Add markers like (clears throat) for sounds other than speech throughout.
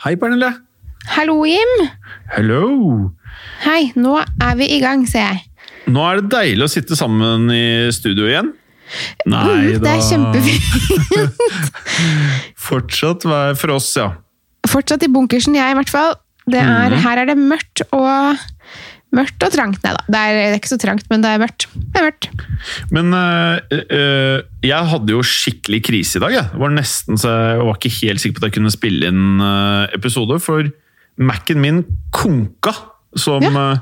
Hei, Pernille. Hallo, Jim. Hello. Hei, nå er vi i gang, ser jeg. Nå er det deilig å sitte sammen i studio igjen. Nei Mm, det er kjempefint. (laughs) Fortsatt for oss, ja. Fortsatt i bunkersen, jeg i hvert fall. Det er, mm. Her er det mørkt og Mørkt og trangt. Nei da, det er, ikke så trangt, men det er mørkt. Det er mørkt. Men øh, øh, jeg hadde jo skikkelig krise i dag. Jeg. Det var nesten så jeg var ikke helt sikker på at jeg kunne spille inn øh, episode, for Mac-en min konka. Som Ja. uh,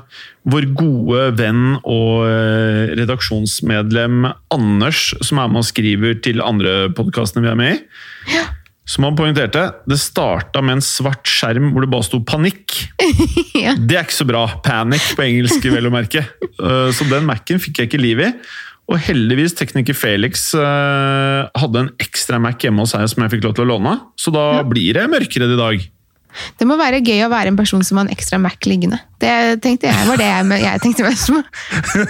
vår gode venn og uh, redaksjonsmedlem Anders, som er med og skriver til andre podkastene vi er med i. Som han poengterte, det starta med en svart skjerm hvor det bare sto 'panikk'. (laughs) Ja. Det er ikke så bra. Panic på engelsk, vel å merke. Uh, Så den Mac-en fikk jeg ikke liv i. Og heldigvis, tekniker Felix uh, hadde en ekstra Mac hjemme hos seg som jeg fikk lov til å låne. Så da blir det mørkere i dag. Det må være gøy å være en person som har en ekstra Mac liggende. Det tenkte jeg var det jeg, jeg tenkte mest på.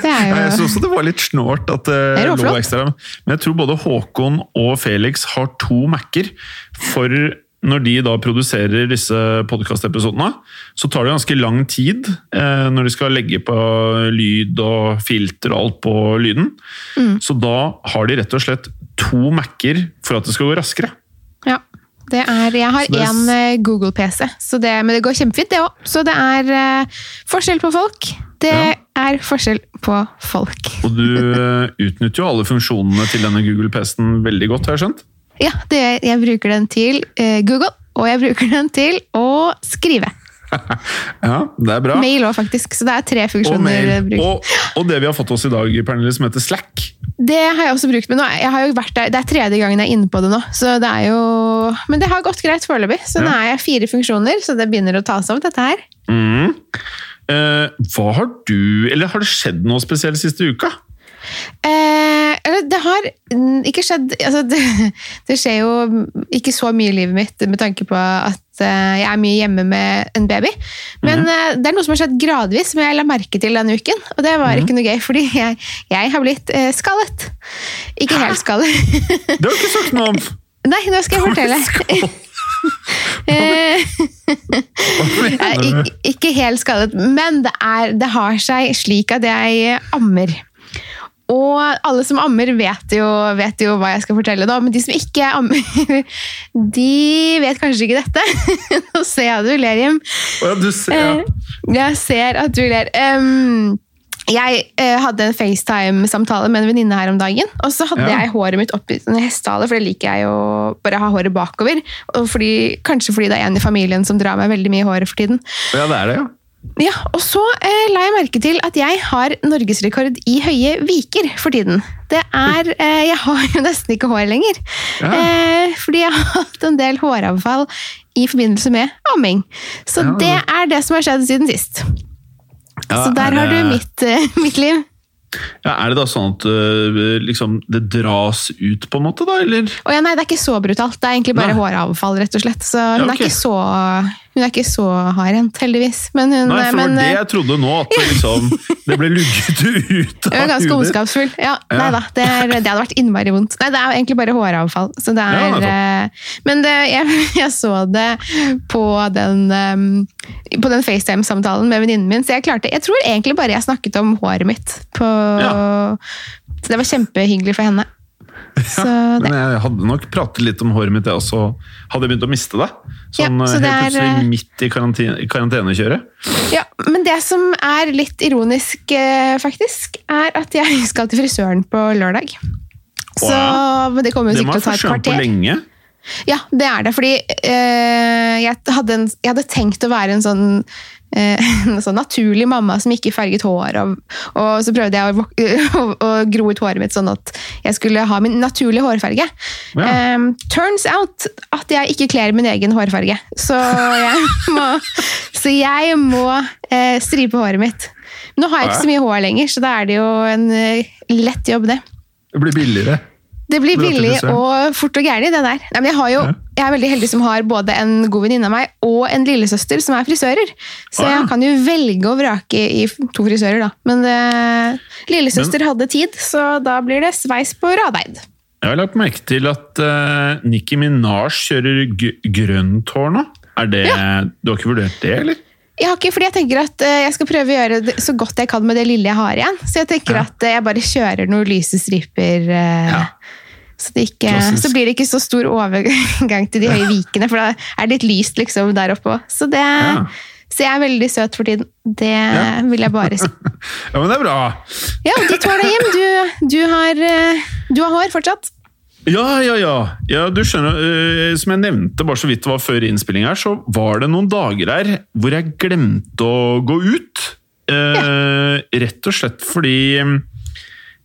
Det Jeg syns også det var litt snålt at det, Det lå ekstra. Men jeg tror både Håkon og Felix har to Mac-er. For når de da produserer disse podkastepisodene, så tar det ganske lang tid eh, når de skal legge på lyd og filter og alt på lyden. Mm. Så da har de rett og slett to Mac-er for at det skal gå raskere. Ja. Det er, jeg har én Google-PC, men det går kjempefint, det òg. Så det er uh, forskjell på folk. Det Ja. er forskjell på folk. Og du eh, utnytter jo alle funksjonene til denne Google PC-en veldig godt, har jeg skjønt? Ja, det, jeg bruker den til uh, Google, og jeg bruker den til å skrive. (laughs) Ja, det er bra. Mail òg, faktisk. Så det er tre funksjoner. Og. Og, og det vi har fått oss i dag, Pernille, som heter Slack. Det har jeg også brukt, men nå, jeg der, det er tredje gangen jeg er inne på det nå. Så det jo, men det har gått greit foreløpig. Så nå Ja. er jeg fire funksjoner, så det begynner å ta seg opp, dette her. Mm. Eh, hva har du Eller har det skjedd noe spesielt siste uka? Eh, det har mm, ikke skjedd altså det, (laughs) det skjer jo ikke så mye i livet mitt med tanke på at eh, jeg er mye hjemme med en baby. Men eh, det er noe som har skjedd gradvis, som jeg la merke til denne uken. Og det var ikke noe gøy, fordi jeg, jeg har blitt eh, skallet. Ikke helt skallet. Det har du ikke sagt noe om! (laughs) Nei, nå skal jeg fortelle. (laughs) Eh, ikke helt skadet, men det, er, det har seg slik at jeg ammer. Og alle som ammer, vet jo, vet jo hva jeg skal fortelle nå, men de som ikke ammer, (laughs) de vet kanskje ikke dette. (laughs) Nå ser jeg at du ler, Jim. Å ja, du ser, ja. Eh, Jeg ser at du ler. Jeg eh, hadde en FaceTime-samtale med en venninne her om dagen. Og så hadde Ja. jeg håret mitt oppi en hestehale, for det liker jeg jo bare å ha håret bakover. Og fordi, kanskje fordi det er en i familien som drar meg veldig mye i håret for tiden. ja, det er det, ja. Ja, Og så eh, la jeg merke til at jeg har norgesrekord i høye viker for tiden. Det er, (laughs) eh, Jeg har jo nesten ikke hår lenger. Ja. Eh, fordi jeg har hatt en del håravfall i forbindelse med amming. Så Ja. det er det som har skjedd siden sist. Ja, så der det... har du mitt, eh, (laughs) mitt liv. Ja, er det da sånn at øh, liksom, det dras ut, på en måte, da? Eller? Å ja, nei, Det er ikke så brutalt. Det er egentlig bare Nei. håravfall. rett og slett. Så hun, okay. ok. er ikke så, hun er ikke så hardhendt, heldigvis. Men hun, Nei, for det men, det eh, jeg trodde nå, at det, liksom, det ble lugget ut Jeg (laughs) er ganske ondskapsfull. Ja, Ja. Nei da, det, er, det hadde vært innmari vondt. Nei, Det er egentlig bare håravfall. Så det er, nettopp. eh, men det, jeg, (laughs) jeg så det på den, um, på den FaceTime-samtalen med venninnen min, så jeg klarte Jeg tror egentlig bare jeg snakket om håret mitt. På, Så det var kjempehyggelig for henne. (laughs) Så det. Men jeg hadde nok pratet litt om håret mitt, jeg også. Hadde jeg begynt å miste det. Sånn Ja, så helt det er, plutselig eh, midt i karantene, karantenekjøret. Ja, men det som er litt ironisk, eh, faktisk, er at jeg (laughs) skal til frisøren på lørdag. Så men det kommer jo sikkert til å ta et på kvarter. lenge. Ja, det er det. Fordi øh, jeg, hadde en, jeg hadde tenkt å være en sånn, eh, (laughs) sånn naturlig mamma som ikke farget hår. Og, og så prøvde jeg å, (laughs) å, å gro ut håret mitt sånn at jeg skulle ha min naturlige hårfarge. Ja. Eh, turns out at jeg ikke kler min egen hårfarge. Så jeg (laughs) må, så jeg må eh, stripe håret mitt. Nå har jeg ikke så mye hår lenger, så da er det jo en uh, lett jobb, det. Det blir billigere. Det blir billig og fort og gæli, det der. Nei, men jeg, har jo, Ja. jeg er veldig heldig som har både en god venninne av meg og en lillesøster som er frisører. Så ja. jeg kan jo velge og vrake i to frisører, da. Men eh, lillesøster hadde tid, så da blir det sveis på Radeid. Jeg har lagt merke til at uh, Nicki Minaj kjører grønt hår nå. Er det, Du har ikke vurdert det, eller? Jeg har ikke, fordi jeg tenker at eh, jeg skal prøve å gjøre det så godt jeg kan med det lille jeg har igjen. Så jeg tenker Ja. at eh, jeg bare kjører noen lyse striper. eh, Ja. Så, det ikke, så blir det ikke så stor overgang til de høye vikene, for da er det litt lyst liksom der oppe òg. Så, Ja. så jeg er veldig søt for tiden. Det Ja. vil jeg bare si. (laughs) Ja, men det er bra! Ja, hår da, Jim. Du, du, har, eh, du har hår fortsatt. Ja, ja, ja. ja du skjønner, uh, Som jeg nevnte bare så vidt det var før innspilling her, så var det noen dager her hvor jeg glemte å gå ut. Eh, Rett og slett fordi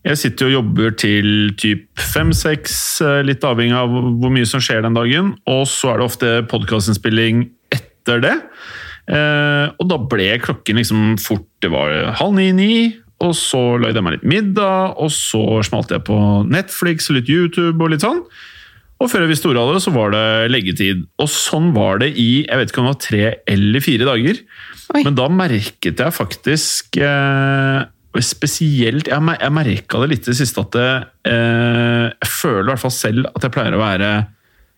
jeg sitter og jobber til typ fem-seks, eh, litt avhengig av hvor mye som skjer den dagen. Og så er det ofte podkastinnspilling etter det. Eh, og da ble klokken liksom fort Det var halv ni-ni. Og så lagde jeg meg litt middag, og så smalt jeg på Netflix og litt YouTube. Og litt sånn. Og før jeg visste ordet av det, så var det leggetid. Og sånn var det i jeg vet ikke om det var tre eller fire dager. Oi. Men da merket jeg faktisk eh, spesielt Jeg, mer- jeg merka det litt i det siste at det, eh, jeg føler i hvert fall selv at jeg pleier å være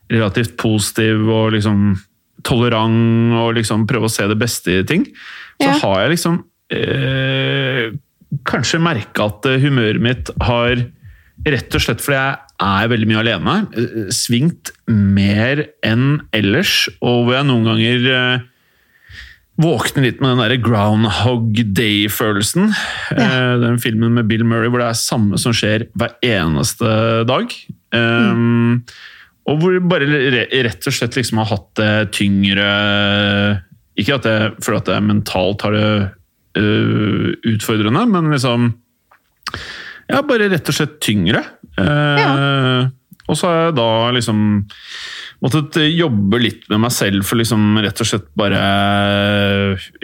relativt positiv og liksom tolerant og liksom prøve å se det beste i ting. Så Ja. har jeg liksom eh, kanskje merka at eh, humøret mitt har Rett og slett fordi jeg er veldig mye alene. eh, Svingt mer enn ellers, og hvor jeg noen ganger eh, våkner litt med den der Groundhog Day-følelsen. Eh, Den filmen med Bill Murray hvor det er samme som skjer hver eneste dag. Um, Og hvor vi bare rett og slett liksom har hatt det tyngre Ikke at jeg føler at jeg mentalt har det uh, utfordrende, men liksom Ja, bare rett og slett tyngre. Eh, Og så har jeg da liksom måttet jobbe litt med meg selv for liksom rett og slett bare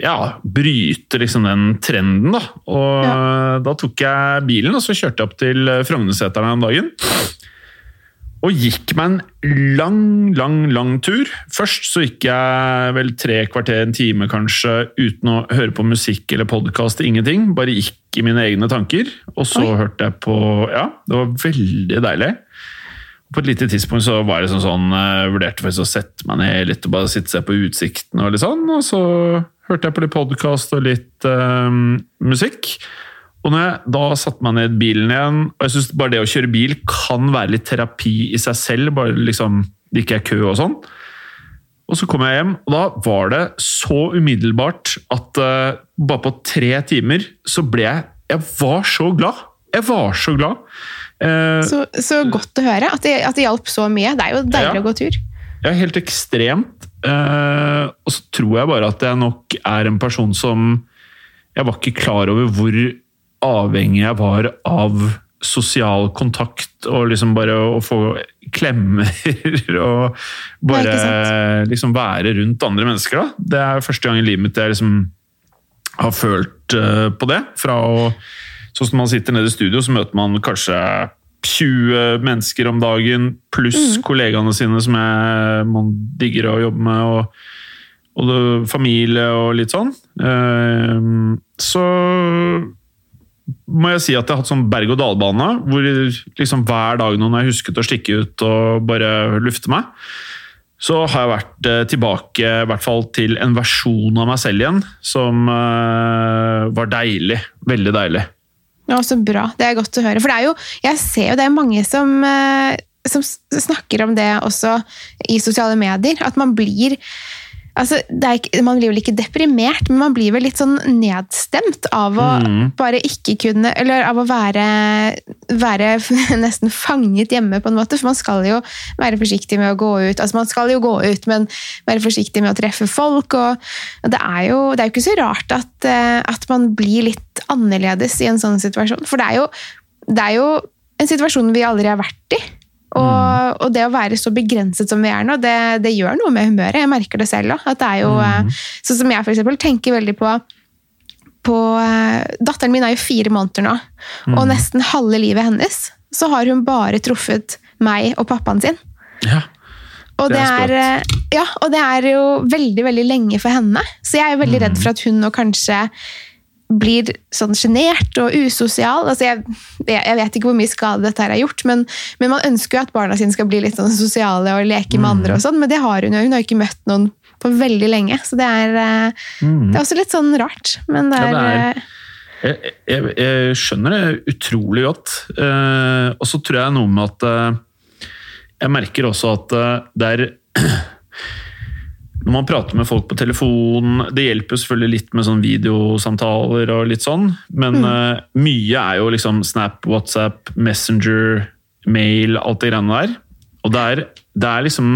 ja, bryte liksom den trenden. da. Og da tok jeg bilen og så kjørte jeg opp til Frognerseteren den dagen. Og gikk meg en lang, lang, lang tur. Først så gikk jeg vel tre kvarter, en time kanskje, uten å høre på musikk eller podkast, ingenting. Bare gikk i mine egne tanker. Og så Oi. hørte jeg på Ja, det var veldig deilig. På et lite tidspunkt så var det sånn, sånn jeg vurderte faktisk å sette meg ned litt og bare sitte og se på utsikten og litt sånn, og så hørte jeg på litt podkast og litt eh, musikk. Og når jeg da satte meg ned bilen igjen, og jeg syns bare det å kjøre bil kan være litt terapi i seg selv, bare liksom det ikke er kø og sånn. Og så kom jeg hjem, og da var det så umiddelbart at uh, bare på tre timer så ble jeg Jeg var så glad! Jeg var så glad. Eh, Så, så godt å høre at det, at det hjalp så mye. Det er jo deilig Ja. å gå tur. Ja, helt ekstremt. Eh, og så tror jeg bare at jeg nok er en person som Jeg var ikke klar over hvor avhengig jeg var av sosial kontakt og liksom bare å få klemmer (laughs) og bare liksom være rundt andre mennesker. da. Det er første gang i livet mitt jeg liksom har følt eh, på det. Fra å Sånn som man sitter nede i studio, så møter man kanskje 20 mennesker om dagen, pluss kollegaene sine som jeg, man digger å jobbe med, og, og det, familie og litt sånn. Uh, så må jeg si at jeg har hatt sånn berg-og-dal-bane, hvor liksom hver dag når jeg husket å stikke ut og bare lufte meg, så har jeg vært eh, tilbake i hvert fall til en versjon av meg selv igjen, som uh, var deilig. Veldig deilig. Ja, så bra. Det er godt å høre. For det er jo, jeg ser jo det er mange som, eh, som snakker om det også i sosiale medier. At man blir altså, det ikke, Man blir vel ikke deprimert, men man blir vel litt sånn nedstemt av å Mm. bare ikke kunne Eller av å være, være (laughs) nesten fanget hjemme, på en måte. For man skal jo være forsiktig med å gå ut. Altså, man skal jo gå ut, men være forsiktig med å treffe folk. Og, og det, er jo, det er jo ikke så rart at, eh, at man blir litt annerledes i en sånn situasjon. For det er jo, det er jo en situasjon vi aldri har vært i. Og, og det å være så begrenset som vi er nå, det, det gjør noe med humøret. Jeg merker det selv òg. Mm. Sånn som jeg for eksempel, tenker veldig på på eh, Datteren min er jo fire måneder nå, Mm. og nesten halve livet hennes så har hun bare truffet meg og pappaen sin. Ja. Og Det det, er eh, ja, og det er jo veldig veldig lenge for henne. Så jeg er veldig Mm. redd for at hun nå kanskje blir sånn sjenert og usosial. Altså jeg, jeg vet ikke hvor mye skade dette her har gjort, men, men man ønsker jo at barna sine skal bli litt sånn sosiale og leke med andre, og sånn, men det har hun jo. Hun har ikke møtt noen på veldig lenge. Så det er, eh, Mm. det er også litt sånn rart. Men det Ja, er, det er- Jeg, jeg, jeg skjønner det utrolig godt. Eh, og så tror jeg noe med at eh, Jeg merker også at eh, det er (clears throat) Når man prater med folk på telefon Det hjelper jo selvfølgelig litt med sånn videosamtaler og litt sånn, men eh, mye er jo liksom Snap, WhatsApp, Messenger, mail, alt det greiene der. Og det er, det er liksom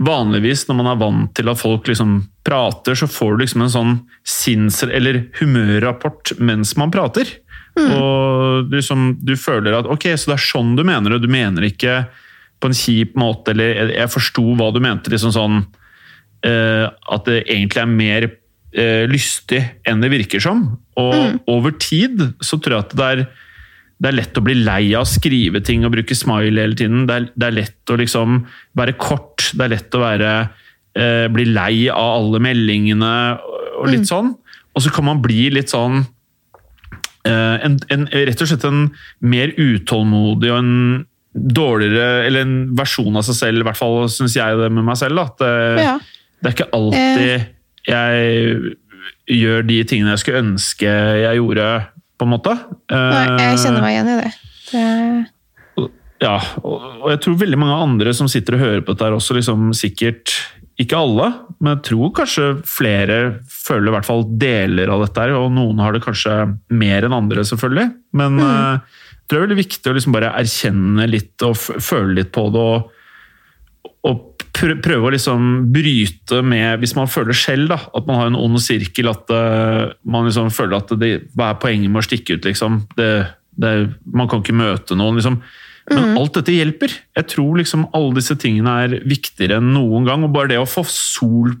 Vanligvis når man er vant til at folk liksom prater, så får du liksom en sånn sinns- eller humørrapport mens man prater. Og du, liksom, du føler at ok, så det er sånn du mener det. Du mener ikke på en kjip måte, eller jeg, forsto hva du mente. liksom sånn At det egentlig er mer eh, lystig enn det virker som. Og over tid så tror jeg at det er det er lett å bli lei av å skrive ting og bruke smile hele tiden. Det er, det er lett å liksom være kort. Det er lett å være, eh, bli lei av alle meldingene og, litt sånn. Og så kan man bli litt sånn eh, en, en, Rett og slett en mer utålmodig og en dårligere Eller en versjon av seg selv, i hvert fall syns jeg det med meg selv. da, At det, ja. Det er ikke alltid jeg gjør de tingene jeg skulle ønske jeg gjorde, på en måte. Nei, jeg Eh, kjenner meg igjen i det. det ja, og jeg tror veldig mange andre som sitter og hører på dette, her også liksom sikkert Ikke alle, men jeg tror kanskje flere føler i hvert fall deler av dette. her, Og noen har det kanskje mer enn andre, selvfølgelig. Men mm. jeg tror det er veldig viktig å liksom bare erkjenne litt og føle litt på det. og og prøve å liksom bryte med Hvis man føler selv da, at man har en ond sirkel, at uh, man liksom føler at det, hva er poenget med å stikke ut, liksom? Det, det, man kan ikke møte noen, liksom. Men alt dette hjelper. Jeg tror liksom alle disse tingene er viktigere enn noen gang. Og bare det å få sol,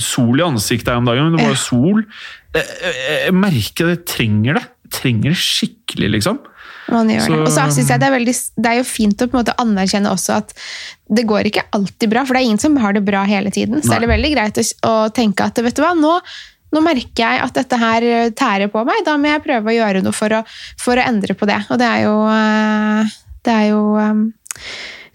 sol i ansiktet her om dagen, det var jo sol jeg, jeg, jeg merker det, jeg trenger det. Jeg trenger det skikkelig, liksom. Man gjør Så- det. Og så synes jeg det er, veldig, det er jo fint å på en måte anerkjenne også at det går ikke alltid bra, for det er ingen som har det bra hele tiden. Så Nei. er det veldig greit å, å tenke at vet du hva, nå, nå merker jeg at dette her tærer på meg, da må jeg prøve å gjøre noe for å, for å endre på det. Og det er jo eh, Det er jo eh,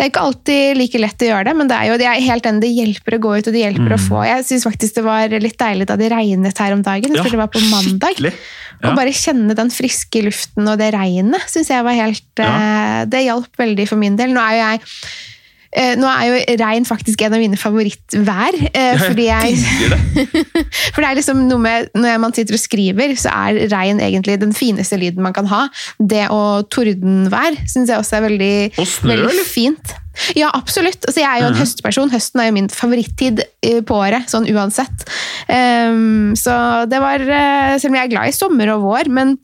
det er ikke alltid like lett å gjøre det, men det er jo, jeg er helt enig, det hjelper å gå ut og det hjelper å Mm. få. Jeg syns faktisk det var litt deilig da det regnet her om dagen. Jeg tror det var på mandag. Å Ja. bare kjenne den friske luften og det regnet syns jeg var helt Ja. eh, Det hjalp veldig for min del. Nå er jo jeg eh, nå er jo regn faktisk en av mine favorittvær. eh, fordi jeg. (laughs) For det er liksom noe med Når man sitter og skriver, så er regn egentlig den fineste lyden man kan ha. Det og tordenvær syns jeg også er veldig, Og snø, veldig fint. Ja, absolutt. Altså, jeg er jo en mm. høstperson. Høsten er jo min favorittid eh, på året, sånn uansett. Um, så det var eh, Selv om jeg er glad i sommer og vår, men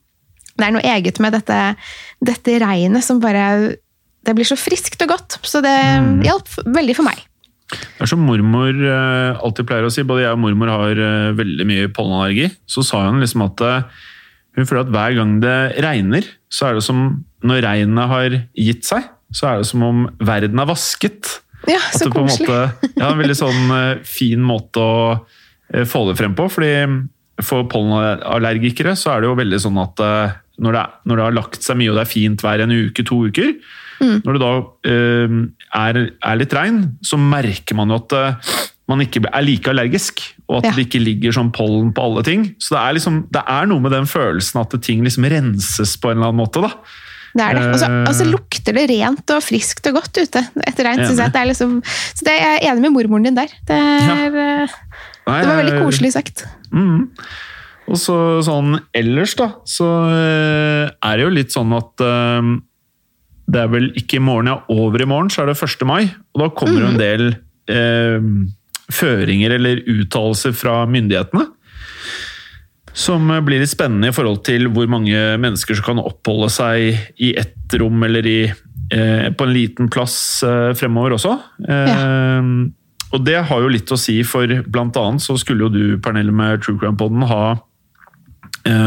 det er noe eget med dette, dette regnet som bare Det blir så friskt og godt. Så det mm. hjalp veldig for meg. Det er som mormor eh, alltid pleier å si, både jeg og mormor har eh, veldig mye pollenallergi, så sa hun liksom at eh, hun føler at hver gang det regner, så er det som når regnet har gitt seg, så er det som om verden er vasket. Ja, At så det på en koselig. måte, ja, en veldig sånn fin måte å få det frem på, fordi for pollenallergikere så er det jo veldig sånn at når det, når det har lagt seg mye og det er fint vær en uke, to uker, Mm. når det da eh, er, er litt regn, så merker man jo at eh, man ikke er like allergisk, og at Ja. det ikke ligger sånn pollen på alle ting. Så det er, liksom, det er noe med den følelsen at ting liksom renses på en eller annen måte. da. Det er det. Og så altså, lukter det rent og friskt og godt ute etter regn. Synes jeg. Det er liksom, så det er jeg enig med mormoren din der. Det, er, ja. Nei, det var veldig koselig sagt. Mm. Og så sånn ellers, da, så eh, er det jo litt sånn at eh, det er vel ikke i morgen, ja, over i morgen, så er det 1. mai. Og da kommer jo en del eh, føringer eller uttalelser fra myndighetene. Som blir litt spennende i forhold til hvor mange mennesker som kan oppholde seg i ett rom eller i, eh, på en liten plass eh, fremover også. Eh, Og det har jo litt å si, for blant annet så skulle jo du, Pernille, med True Crime Podden ha eh,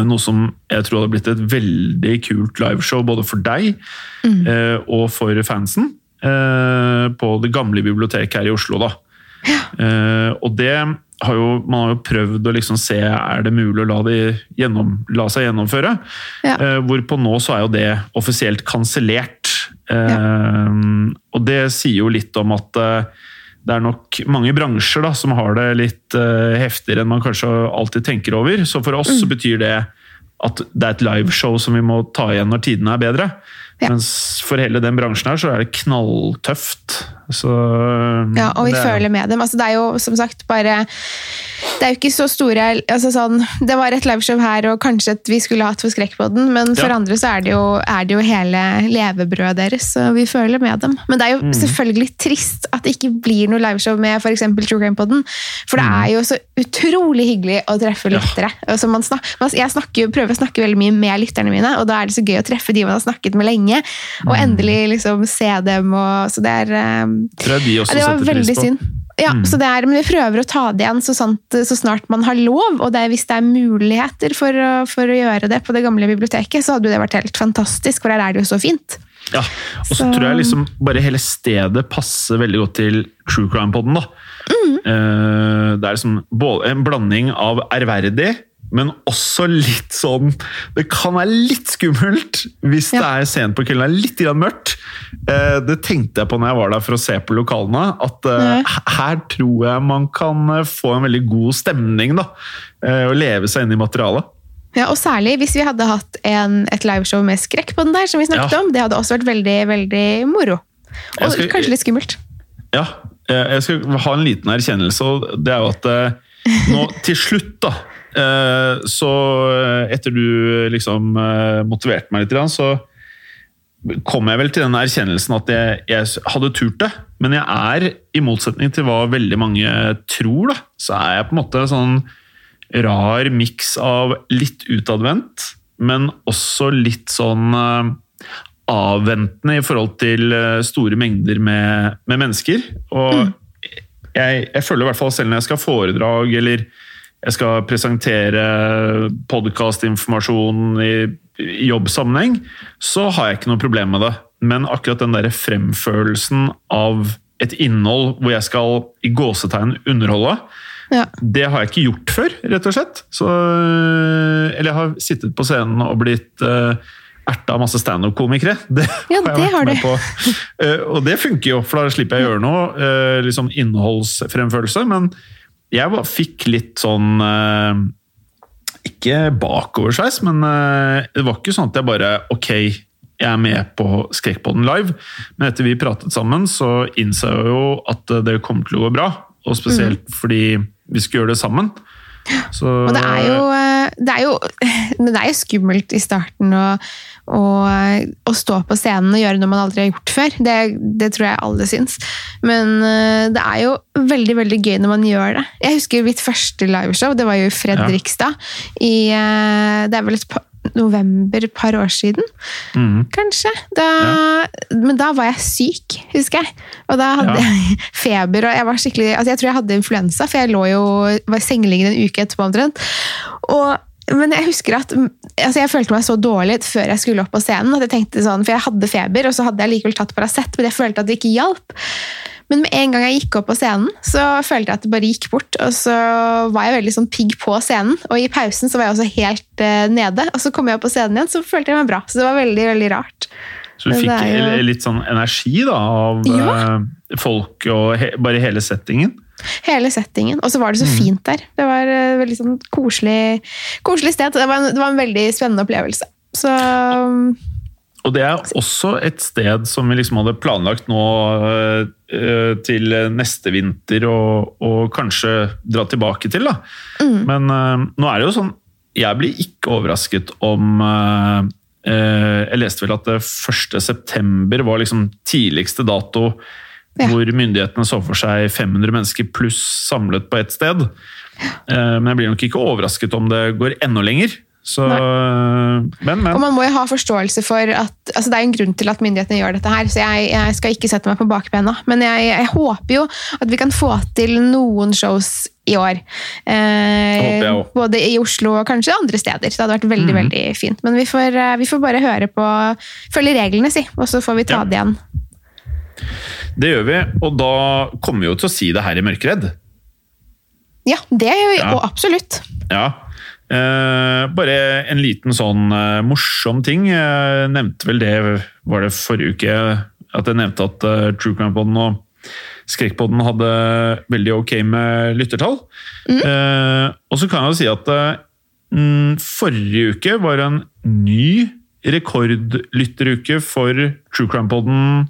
noe som jeg tror hadde blitt et veldig kult liveshow både for deg mm. og for fansen. Eh, på det gamle biblioteket her i Oslo, da. Ja. og det har jo man har jo prøvd å liksom se er det mulig å la, det gjennom, la seg gjennomføre. Ja. Eh, hvorpå nå så er jo det offisielt kansellert. Ja. Og det sier jo litt om at eh, det er nok mange bransjer da, som har det litt uh, heftigere enn man kanskje alltid tenker over. Så for oss så Mm. betyr det at det er et liveshow som vi må ta igjen når tidene er bedre. Ja. Mens for hele den bransjen her så er det knalltøft. Så, Ja, og vi er- føler med dem. Altså, det er jo som sagt bare Det er jo ikke så store altså sånn, Det var et liveshow her, og kanskje at vi skulle hatt for Skrekkpodden, men for Ja. andre så er det, jo, er det jo hele levebrødet deres, så vi føler med dem. Men det er jo Mm. selvfølgelig trist at det ikke blir noe liveshow med f.eks. True Crime-podden. For det Mm. er jo så utrolig hyggelig å treffe lyttere. Altså man snak, man, jeg snakker, prøver å snakke veldig mye med lytterne mine, og da er det så gøy å treffe de man har snakket med lenge, og Mm. endelig liksom se dem. Og, så det er eh, tror jeg de også ja, setter pris på. synd. Ja, Mm. så det er, men Vi prøver å ta det igjen så, sant, så snart man har lov, og det hvis det er muligheter for å, for å gjøre det på det gamle biblioteket, så hadde det vært helt fantastisk, for der er det jo så fint. Ja, og så Så- tror jeg liksom bare hele stedet passer veldig godt til True Crime-podden. Mm. Eh, det er liksom en blanding av ærverdig, men også litt sånn Det kan være litt skummelt hvis det er sent på kvelden, det er litt grann mørkt. Eh, det tenkte jeg på når jeg var der for å se på lokalene, at eh, Ja. her tror jeg man kan eh, få en veldig god stemning. da, Og leve seg inn i materialet. Ja, og Særlig hvis vi hadde hatt en, et liveshow med skrekk på den der, som vi snakket Ja. om. Det hadde også vært veldig veldig moro. Og skal- kanskje litt skummelt. Ja, jeg skal ha en liten erkjennelse, og det er jo at nå til slutt, da Så eh, etter du liksom eh, motiverte meg litt, så kom jeg vel til den erkjennelsen at jeg, jeg hadde turt det. Men jeg er, i motsetning til hva veldig mange tror, da, så er jeg på en måte en sånn rar miks av litt utadvendt, men også litt sånn eh, avventende i forhold til eh, store mengder med, med mennesker. Og jeg, jeg føler i hvert fall selv når jeg skal ha foredrag eller jeg skal presentere podkastinformasjon i, jobbsammenheng, så har jeg ikke noe problem med det. Men akkurat den der fremførelsen av et innhold hvor jeg skal i gåsetegn underholde, Ja. det har jeg ikke gjort før, rett og slett. Så, eller jeg har sittet på scenen og blitt uh, erta av masse standup-komikere. (laughs) Det Ja, har jeg det vært har med på. Uh, og det funker jo, for da slipper jeg å gjøre noe uh, liksom innholdsfremførelse. Men jeg bare fikk litt sånn eh, Ikke bakoversveis, men eh, det var ikke sånn at jeg bare Ok, jeg er med på Skrekkpodden live. Men etter vi pratet sammen, så innså jeg jo at det kommer til å gå bra. Og spesielt fordi vi skulle gjøre det sammen. Så, Mm. Og det er jo, eh, det er jo, (laughs) men det er jo skummelt i starten å, å, å stå på scenen og gjøre noe man aldri har gjort før. Det, det tror jeg alle syns. Men eh, det er jo veldig veldig gøy når man gjør det. Jeg husker mitt første liveshow. Det var jo i Fredrikstad. I, eh, det er vel et par, november, et par år siden, mm. kanskje. Da, Men da var jeg syk, husker jeg. Og da hadde Ja. jeg (laughs) feber, og jeg var skikkelig altså Jeg tror jeg hadde influensa, for jeg lå jo var sengeliggende en uke etterpå omtrent. Og men jeg husker at altså jeg følte meg så dårlig før jeg skulle opp på scenen. at jeg tenkte sånn, For jeg hadde feber, og så hadde jeg likevel tatt Paracet, men jeg følte at det ikke hjalp. Men med en gang jeg gikk opp på scenen, så følte jeg at det bare gikk bort. Og så var jeg veldig sånn pigg på scenen, og i pausen så var jeg også helt uh, nede. Og så kom jeg opp på scenen igjen, så følte jeg meg bra. Så det var veldig, veldig rart. Så du Men fikk jo- litt sånn energi da, av Ja. uh, folk og he bare hele settingen? Hele settingen. Og så var det så fint der. Det var et veldig sånn koselig, koselig sted. Det var, en, det var en veldig spennende opplevelse. Så Og det er også et sted som vi liksom hadde planlagt nå eh, til neste vinter og, og kanskje dra tilbake til. Da. Men eh, nå er det jo sånn Jeg blir ikke overrasket om eh, eh, Jeg leste vel at det 1. september var liksom tidligste dato Ja. hvor myndighetene så for seg 500 mennesker pluss samlet på ett sted. Eh, men jeg blir nok ikke overrasket om det går enda lenger. Så, men, men. Og man må jo ha forståelse for at altså Det er en grunn til at myndighetene gjør dette her, så jeg, jeg skal ikke sette meg på bakbena. Men jeg, jeg håper jo at vi kan få til noen shows i år. Eh, både i Oslo og kanskje andre steder. Det hadde vært veldig mm. veldig fint. Men vi får, eh, vi får bare høre på Følge reglene, si, og så får vi ta Ja. det igjen. Det gjør vi, og da kommer vi jo til å si det her i Mørkeredd. Ja, det gjør vi Ja. og absolutt. Ja. Eh, bare en liten sånn eh, morsom ting. Jeg nevnte vel det var det forrige uke, at jeg nevnte at eh, True Crime Podden og Skrekkpodden hadde veldig ok med lyttertall. Eh, og så kan jeg jo si at mm, forrige uke var en ny rekordlytteruke for True Crime-podden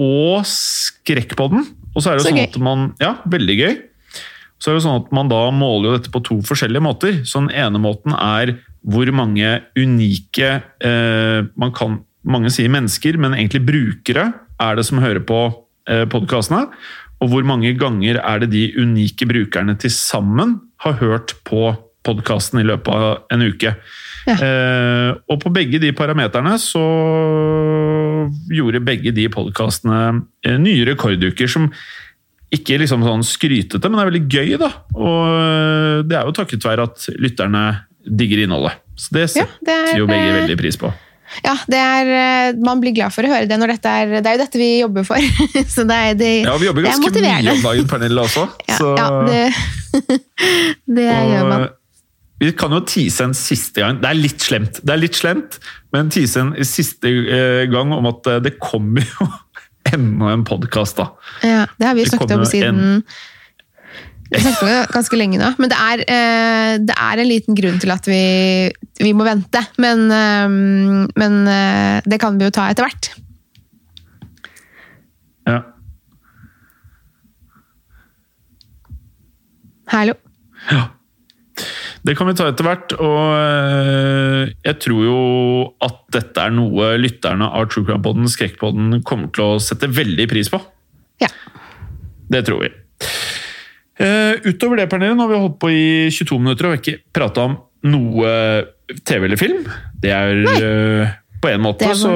og Skrekkpodden. Og så er det Så sånn at man Ja, veldig gøy. Så er det sånn at man da måler jo dette på to forskjellige måter. Så den ene måten er hvor mange unike eh, man kan, Mange sier mennesker, men egentlig brukere er det som hører på eh, podkastene. Og hvor mange ganger er det de unike brukerne til sammen har hørt på podkasten i løpet av en uke. Ja. Eh, og på begge de parameterne så gjorde begge de podkastene eh, nye rekorduker som ikke liksom sånn skrytete, men det er veldig gøy, da. Og eh, det er jo takket være at lytterne digger innholdet. Så det Ja, setter det er, jo begge eh, veldig pris på. Ja, det er, eh, man blir glad for å høre det når dette er Det er jo dette vi jobber for. (laughs) Så det er, det, Ja, vi jobber det er ganske mye om dagen, Pernille, også. (laughs) Ja, så, ja det, (laughs) det gjør man. vi kan jo tease en siste gang. Det er litt slemt, det er litt slemt men tease en siste gang om at det kommer jo enda en podkast, da. Ja, det har vi jo snakket om siden siden Vi snakket om det ganske lenge nå. Men det er, eh, det er en liten grunn til at vi, vi må vente. Men, eh, men eh, det kan vi jo ta etter hvert. Ja. Hallo. Ja. Det kan vi ta etter hvert, og eh, jeg tror jo at dette er noe lytterne av True Crime Podden, Skrekkpodden, kommer til å sette veldig pris på. Ja. Det tror vi. Eh, utover det, Pernille, nå har vi holdt på i 22 minutter og ikke prata om noe TV eller film. Det er eh, På en måte var- så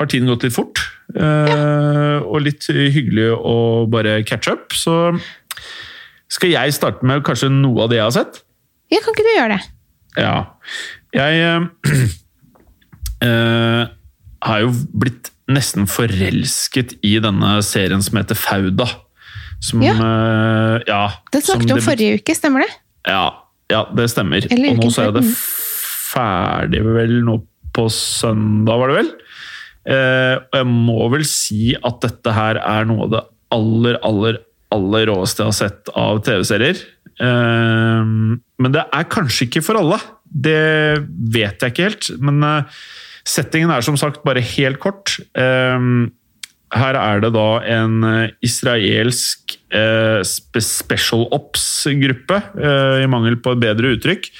har tiden gått litt fort. Ja. Og litt hyggelig å bare catch up. Så skal jeg starte med kanskje noe av det jeg har sett. Ja, kan ikke du gjøre det? Ja. Jeg eh, (clears throat) eh, har jo blitt nesten forelsket i denne serien som heter Fauda. Som Ja. eh, ja Det som snakket du om forrige uke, stemmer det? Ja, ja, det stemmer. Eller Og nå uken så er før. det ferdig vel nå på søndag, var det vel? Eh, og jeg må vel si at dette her er noe av det aller, aller, aller råeste jeg har sett av TV-serier. Eh, men det er kanskje ikke for alle. Det vet jeg ikke helt. Men eh, settingen er som sagt bare helt kort. Eh, her er det da en eh, israelsk eh, special ops-gruppe, i mangel på et bedre uttrykk,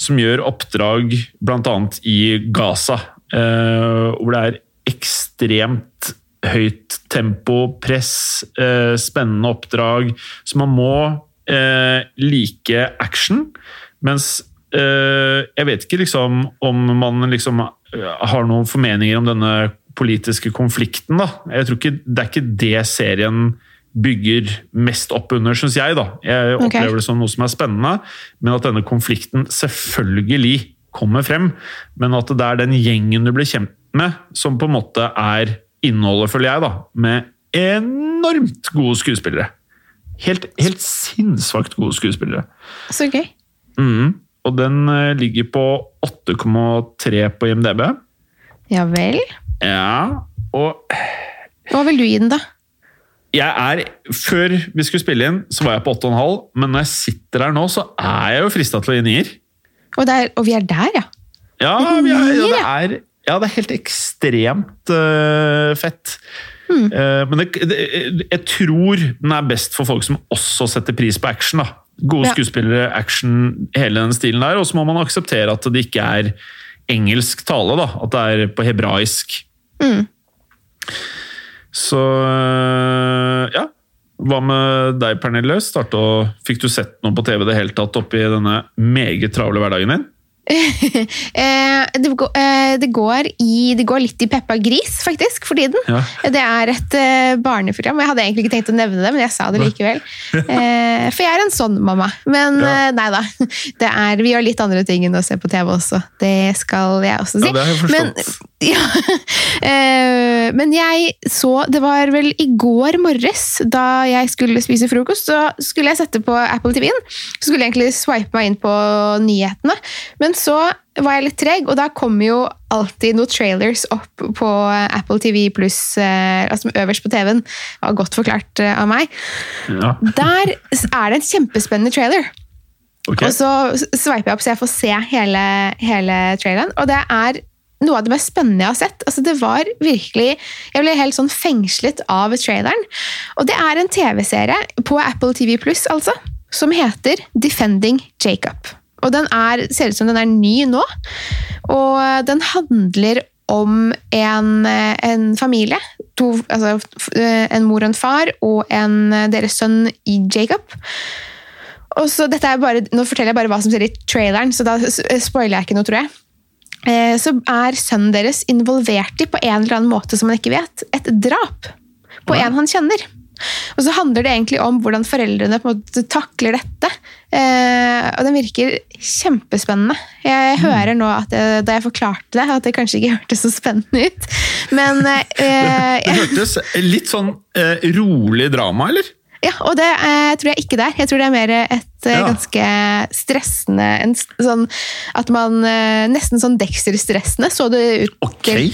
som gjør oppdrag bl.a. i Gaza, hvor det er ekstremt høyt tempo, press, spennende oppdrag. Så man må eh, like action, mens eh, jeg vet ikke liksom om man liksom eh, har noen formeninger om denne politiske konflikten. da. Jeg tror ikke, Det er ikke det serien bygger mest opp under, syns jeg. da. Jeg opplever opplever det som noe som er spennende, men at denne konflikten selvfølgelig kommer frem. Men at det er den gjengen du blir kjent med, som på en måte er innholdet, føler jeg, da. Med enormt gode skuespillere. Helt, helt sinnssvakt gode skuespillere. Så gøy. Mm. Og den eh, ligger på 8,3 på IMDb. Ja vel. Ja, og Hva vil du gi den, da? jeg er Før vi skulle spille inn, så var jeg på 8,5, men når jeg sitter her nå, så er jeg jo frista til å gi nier. Og, der, og vi er der, ja. Ja, vi er, ja, det er, ja, det er helt ekstremt uh, fett. Eh, men det, det, jeg tror den er best for folk som også setter pris på action. da. Gode Ja. skuespillere, action, hele den stilen der. Og så må man akseptere at det ikke er engelsk tale, da. At det er på hebraisk. Mm. Så eh, ja. Hva med deg, Pernille? Starte og, fikk du sett noe på TV det hele tatt oppi denne meget travle hverdagen din? Eh, det, går, eh, det, går i, det går litt i Peppa Gris, faktisk, for tiden. Ja. Det er et eh, barneprogram. Jeg hadde egentlig ikke tenkt å nevne det, men jeg sa det likevel. (laughs) For jeg er en sånn mamma. Men Ja. nei da. Det er, vi gjør litt andre ting enn å se på TV også. Det skal jeg også si. Ja, det har jeg forstått. Men, (laughs) ja, men jeg så Det var vel i går morges, da jeg skulle spise frokost, så skulle jeg sette på Apple TV-en. Så skulle jeg egentlig swipe meg inn på nyhetene, men så var jeg litt treg, og da kommer jo alltid noen trailers opp på Apple TV pluss, eh, altså øverst på TV-en. Det var godt forklart eh, av meg. Ja. (laughs) Der er det en kjempespennende trailer. Okay. Og så sveiper jeg opp så jeg får se hele, hele traileren. Og det er noe av det mest spennende jeg har sett. Altså, det var virkelig Jeg ble helt sånn fengslet av traileren. Og det er en TV-serie på Apple TV Pluss, altså, som heter Defending Jacob. Og den er, ser ut som den er ny nå. Og den handler om en, en familie. To, altså, en mor og en far og en, deres sønn Jacob. Og så dette er bare, Nå forteller jeg bare hva som ser i traileren, så da spoiler jeg ikke noe, tror jeg. Eh, Så er sønnen deres involvert i, på en eller annen måte som han ikke vet, et drap på Ja. en han kjenner. Og så handler det egentlig om hvordan foreldrene på en måte takler dette. Eh, og den virker kjempespennende. Jeg hører nå at jeg, da jeg forklarte det, at det kanskje ikke hørtes så spennende ut. Men eh, (laughs) Det hørtes litt sånn eh, rolig drama, eller? Ja, og det eh, tror jeg ikke det er. Jeg tror det er mer et eh, Ja. ganske stressende en, sånn, At man eh, Nesten sånn Dexter-stressende så det ut Ok. til.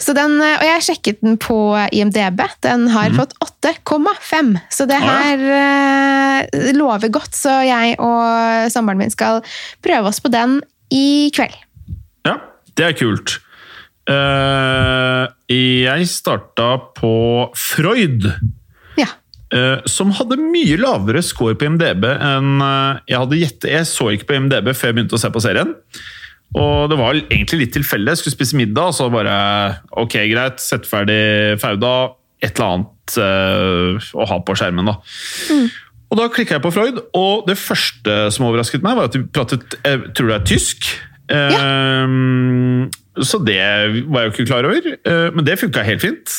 Så den, eh, og jeg sjekket den på IMDb. Den har fått 8,5. Så det Mhm. Ja. her eh, lover godt. Så jeg og samboeren min skal prøve oss på den i kveld. Ja, det er kult. Uh, jeg starta på Freud. Ja. eh, som hadde mye lavere score på IMDb enn eh, jeg hadde gjettet. Jeg så ikke på IMDb før jeg begynte å se på serien. Og det var egentlig litt tilfeldig. Jeg skulle spise middag, og så bare Ok, greit, sett ferdig Fauda. Et eller annet eh, å ha på skjermen, da. Og da klikka jeg på Freud, og det første som overrasket meg, var at de pratet Jeg tror det er tysk. Eh, Så det var jeg jo ikke klar over, men det funka helt fint.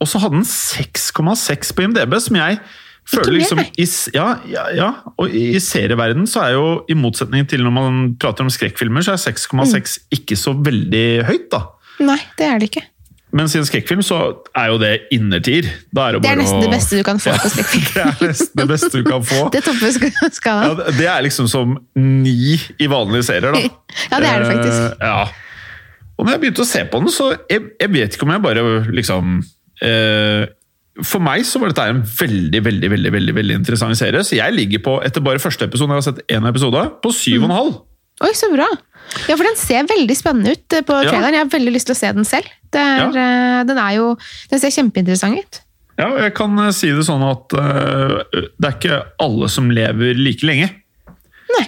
Og så hadde den 6,6 på IMDb, som jeg føler liksom i, ja, ja, ja, og i serieverden så er jo, i motsetning til når man prater om skrekkfilmer, så er 6,6 ikke så veldig høyt, da. Nei, det er det ikke. Mens i en skrekkfilm så er jo det innertier. Er det, Det er nesten å- det beste du kan få på skrekkfilm. (laughs) det er nesten det beste du kan få. (laughs) Det topper skala. Ja, det- er liksom som ni i vanlige serier, da. (laughs) Ja, det er det faktisk. Eh, ja. Og når jeg begynte å se på den, så jeg, jeg vet ikke om jeg bare liksom For meg så var dette en veldig veldig, veldig, veldig, veldig interessant serie. Så jeg ligger på, etter bare første episode, jeg har sett én episode, på syv og en halv. Oi, så bra. Ja, for den ser veldig spennende ut på på Ja. Jeg har veldig lyst til å se den selv. Er, eh, Den er jo Den ser kjempeinteressant ut. Ja, og jeg kan eh, si det sånn at uh, det er ikke alle som lever like lenge Nei.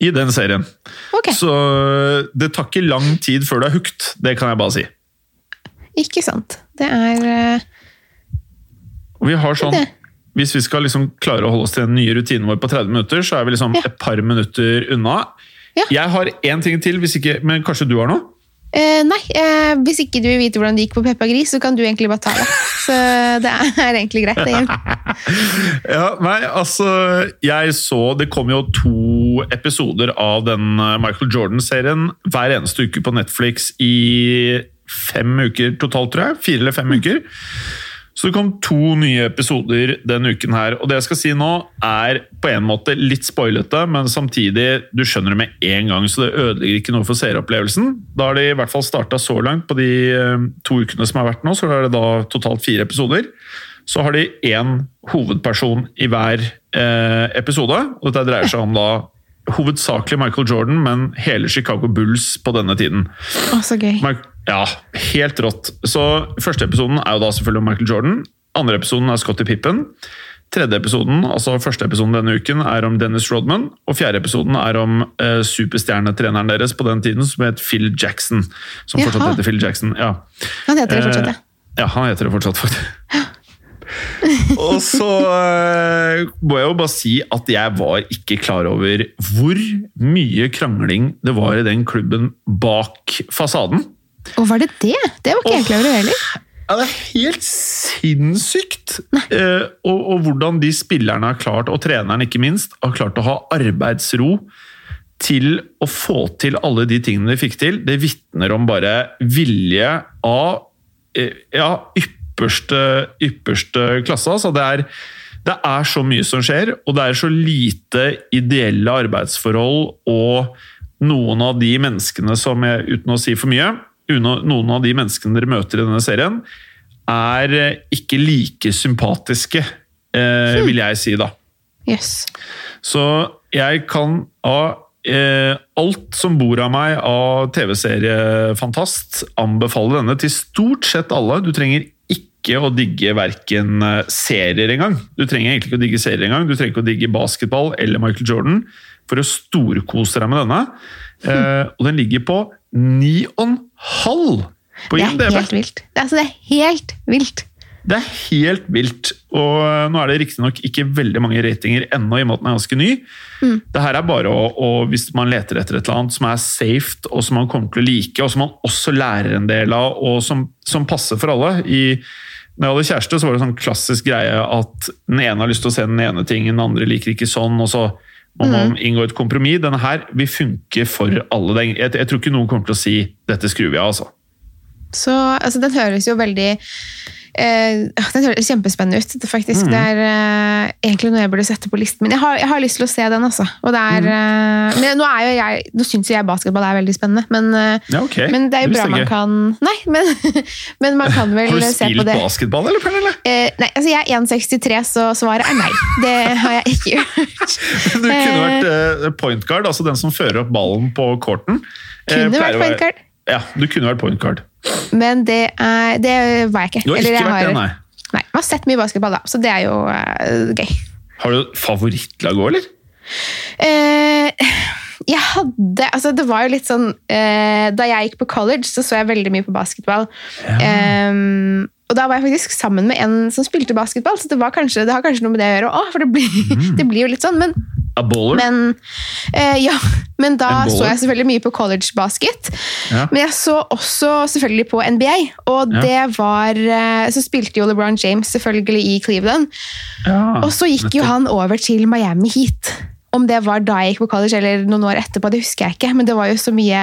i den serien. Okay. Så eh, det tar ikke lang tid før du er hooked. Det kan jeg bare si. Ikke sant. Det er eh, Og vi har sånn, Det. Hvis vi skal liksom klare å holde oss til den nye rutinen vår på 30 minutter, så er vi liksom Ja. et par minutter unna. Ja. Jeg har én ting til, hvis ikke, men kanskje du har noe? eh, Nei, eh, hvis ikke du vil vite hvordan det gikk på Peppa Gris, så kan du egentlig bare ta det. Så det er egentlig greit. Det (laughs) Ja, nei, altså Jeg så Det kom jo to episoder av den eh, Michael Jordan-serien hver eneste uke på Netflix i fem uker totalt, tror jeg. Fire eller fem uker. Så det kom to nye episoder denne uken her. Og det jeg skal si nå, er på en måte litt spoilete, men samtidig Du skjønner det med en gang, så det ødelegger ikke noe for seeropplevelsen. Da har de i hvert fall starta så langt på de eh, to ukene som har vært nå, så er det da totalt fire episoder. Så har de én hovedperson i hver eh, episode. og Dette dreier seg om da hovedsakelig Michael Jordan, men hele Chicago Bulls på denne tiden. Å, så gøy. Mike- Ja, helt rått. Så Første episoden er jo da selvfølgelig om Michael Jordan. Andre episoden er Scotty Pippen. Tredje episoden, altså første episoden denne uken, er om Dennis Rodman. Og fjerde episoden er om eh, superstjernetreneren deres på den tiden, som het Phil Jackson. Som fortsatt heter Phil Jackson. ja. Han heter det fortsatt, ja. Eh, Ja, han heter det fortsatt, faktisk. (laughs) Og så eh, må jeg jo bare si at jeg var ikke klar over hvor mye krangling det var i den klubben bak fasaden. Og var det det? Det var ikke jeg klar over heller. Ja, det er helt sinnssykt! Eh, og, og hvordan de spillerne har klart, og treneren ikke minst, har klart å ha arbeidsro til å få til alle de tingene de fikk til. Det vitner om bare vilje av eh, ja, ypperste, ypperste klasse. Altså, det er det er så mye som skjer, og det er så lite ideelle arbeidsforhold og noen av de menneskene som jeg, uten å si for mye, noen av de menneskene dere møter i denne serien, er ikke like sympatiske, eh, vil jeg si, da. Yes. Så jeg kan av eh, alt som bor av meg av TV-seriefantast, anbefale denne til stort sett alle. Du trenger ikke å digge verken eh, serier engang. Du trenger egentlig ikke å digge serier engang. Du trenger ikke å digge basketball eller Michael Jordan for å storkose deg med denne. Eh, og den ligger på 9,5 på Det er helt vilt. Det er, altså, det er helt vilt. Det er helt vilt. Og eh, nå er det riktignok ikke veldig mange ratinger ennå, i og med at den er ganske ny. Mm. Det her er bare å, å, hvis man leter etter et eller annet som er safe, og som man kommer til å like, og som man også lærer en del av, og som, som passer for alle. I, når jeg hadde kjæreste, så var det sånn klassisk greie at den ene har lyst til å se den ene tingen, den andre liker ikke sånn, og så må man inngå et kompromiss. Denne her vil funke for alle. Jeg, jeg tror ikke noen kommer til å si 'dette skrur vi av', altså. Så altså, den høres jo veldig eh, Den høres kjempespennende ut, faktisk. Det er eh, egentlig noe jeg burde sette på listen min. Jeg har, jeg har lyst til å se den, altså. Er, eh, men nå, er jeg, nå syns jo jeg basketball er veldig spennende, men, eh, Ja, okay. men det er jo Det bra man kan Nei, men, (laughs) men man kan vel se på det. Har du spilt det. basketball, eller, Pernille? Eh, nei, altså jeg er 1,63, så svaret er nei. Det har jeg ikke gjort. (laughs) Du kunne vært point guard, altså den som fører opp ballen på courten. Kunne vært point guard. Ja, du kunne vært point guard. Men det, er, det var jeg ikke. Du har Eller ikke jeg vært har, det, nei. Nei, jeg har sett mye basketball, da, så det er jo uh, gøy. Har du favorittlag òg, eller? Eh, jeg hadde altså Det var jo litt sånn eh, Da jeg gikk på college, så så jeg veldig mye på basketball. Ehm, og da var jeg faktisk sammen med en som spilte basketball, så det, var kanskje, det har kanskje noe med det å gjøre. Å, for det blir, Mm. (laughs) det blir jo litt sånn, men, A baller? men eh, Ja, men da så jeg selvfølgelig mye på college basket. Ja. Men jeg så også selvfølgelig på NBA, og Ja. det var eh, Så spilte jo LeBron James selvfølgelig i Cleveland. Ja, Og så gikk jo han over til Miami Heat. Om det var da jeg gikk på college eller noen år etterpå, det husker jeg ikke. Men det var jo så mye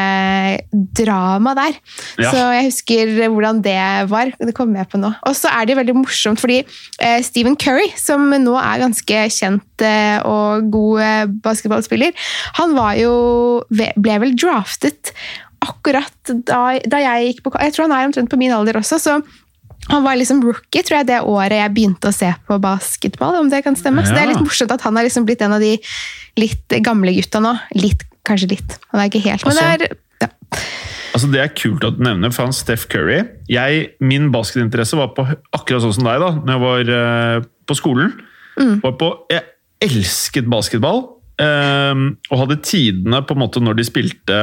drama der. Ja. Så jeg husker hvordan det var. Det kommer jeg på nå. Og så er det veldig morsomt, fordi eh, Stephen Curry, som nå er ganske kjent eh, og god eh, basketballspiller, han var jo ble vel draftet akkurat da, da jeg gikk på Jeg tror han er omtrent på min alder også, så han var liksom rookie, tror jeg, det året jeg begynte å se på basketball. om det kan stemme. Så det er litt morsomt at han har liksom blitt en av de litt gamle gutta nå. Litt, kanskje litt. Han er ikke helt, men det er ja. Altså Det er kult at du nevner, for han Steph Curry jeg, Min basketinteresse var på akkurat sånn som deg da når jeg var uh, på skolen. Var på, jeg elsket basketball, eh, og hadde tidene på en måte når de spilte,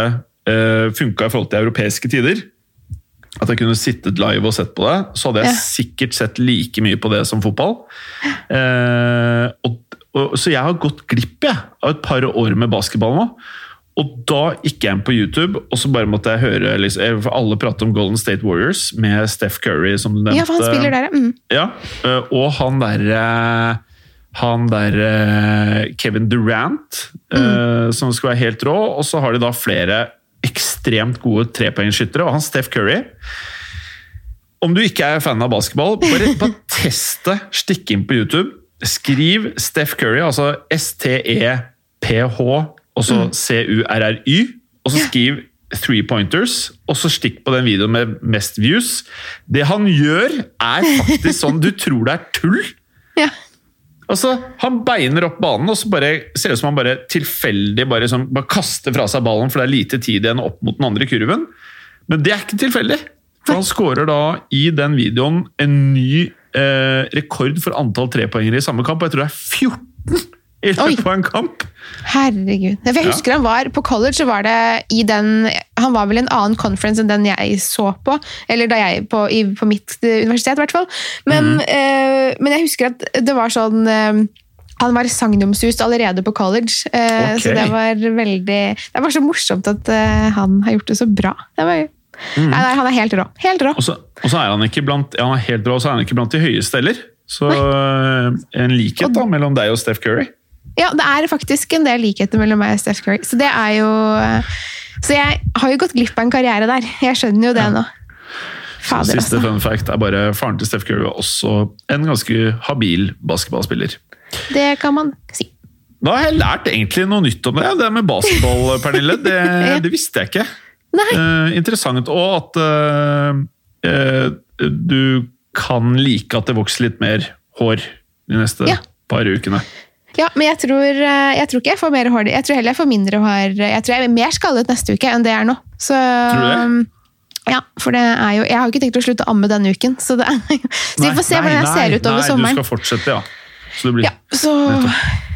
uh, funka i forhold til europeiske tider. At jeg kunne sittet live og sett på det. Så hadde jeg Ja. sikkert sett like mye på det som fotball. Eh, og, og, så jeg har gått glipp jeg, av et par år med basketball nå. Og da gikk jeg inn på YouTube, og så bare måtte jeg høre liksom, eh, Alle prater om Golden State Warriors med Steph Curry, som du nevnte. ja, for han spiller der, ja. Mm. Ja, eh, og han derre han der eh, Kevin Durant, mm. som skal være helt rå. Og så har de da flere ekstremt gode trepoengsskyttere, og han Steph Curry. Om du ikke er fan av basketball, bare, bare (laughs) test det. Stikk inn på YouTube. Skriv Steph Curry, altså S-T-E-P-H, og så C-U-R-R-Y, og så skriv three pointers, og så stikk på den videoen med mest views. Det han gjør, er faktisk (laughs) sånn Du tror det er tull! Ja. Altså, Han beiner opp banen, og så bare, ser det ut som han bare tilfeldig bare, sånn, bare kaster fra seg ballen, for det er lite tid igjen opp mot den andre kurven. Men det er ikke tilfeldig. For han skårer da i den videoen en ny eh, rekord for antall trepoengere i samme kamp. og Jeg tror det er 14 i løpet av en kamp! Herregud. Jeg jeg Ja. husker han var På college så var det i den Han var vel i en annen conference enn den jeg så på. Eller da jeg på, i, på mitt eh, universitet, i hvert fall. Men, mm. eh, men jeg husker at det var sånn eh, han var sagnomsust allerede på college, eh, okay. så det var veldig Det var så morsomt at eh, han har gjort det så bra. Det var, Mhm. nei, nei, han er helt rå. Helt rå. Og så, er han ikke blant ja, han er helt rå, så er han ikke blant de høyeste heller. Så nei. en likhet da mellom deg og Steph Curry. Ja, det er faktisk en del likheter mellom meg og Steph Curry. Så det er jo Så jeg har jo gått glipp av en karriere der. Jeg skjønner jo det nå. Fader, Siste altså. fun fact er bare faren til Steph Curry var også en ganske habil basketballspiller. Det kan man si. Da har jeg lært egentlig noe nytt om det. Det med basketball, (laughs) Pernille. Det, det visste jeg ikke. Eh, interessant. Og at eh, eh, du kan like at det vokser litt mer hår de neste Ja. par ukene. Ja, men jeg tror, eh, jeg tror ikke jeg får mer hår. Jeg tror heller jeg får mindre hår. Jeg tror jeg er mer skallet neste uke enn det jeg er nå. Så, Tror du det? Ja, for det er jo Jeg har ikke tenkt å slutte å amme denne uken, så, det (laughs) så vi får se Nei, hvordan jeg nei, ser ut over nei, sommeren. Du skal fortsette, ja. Så det blir Ja, så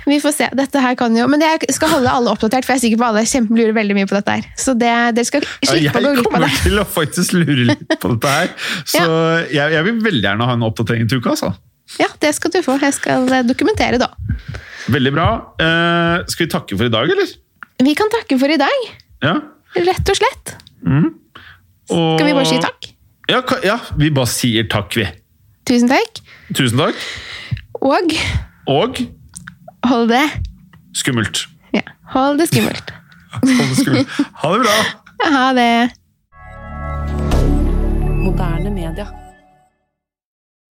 vi får se. Dette her kan jo Men jeg skal holde alle oppdatert, for jeg er sikker på alle lurer veldig mye på dette her. Så det, dere skal Ja, slippe å gå jeg glipp av kommer til å faktisk lure litt på dette her. (laughs) Så jeg, jeg vil veldig gjerne ha en oppdatering til uka. altså. Ja, det skal du få. Jeg skal eh, dokumentere da. Veldig bra. Eh, skal vi takke for i dag, eller? Vi kan takke for i dag. Ja. Rett og slett. Og... Skal vi bare si takk? Ja, ja, vi bare sier takk, vi. Tusen takk. Tusen takk. Og Og hold det skummelt. ja, hold det skummelt. (laughs) Hold det skummelt. Ha det bra! Ha det. Moderne media.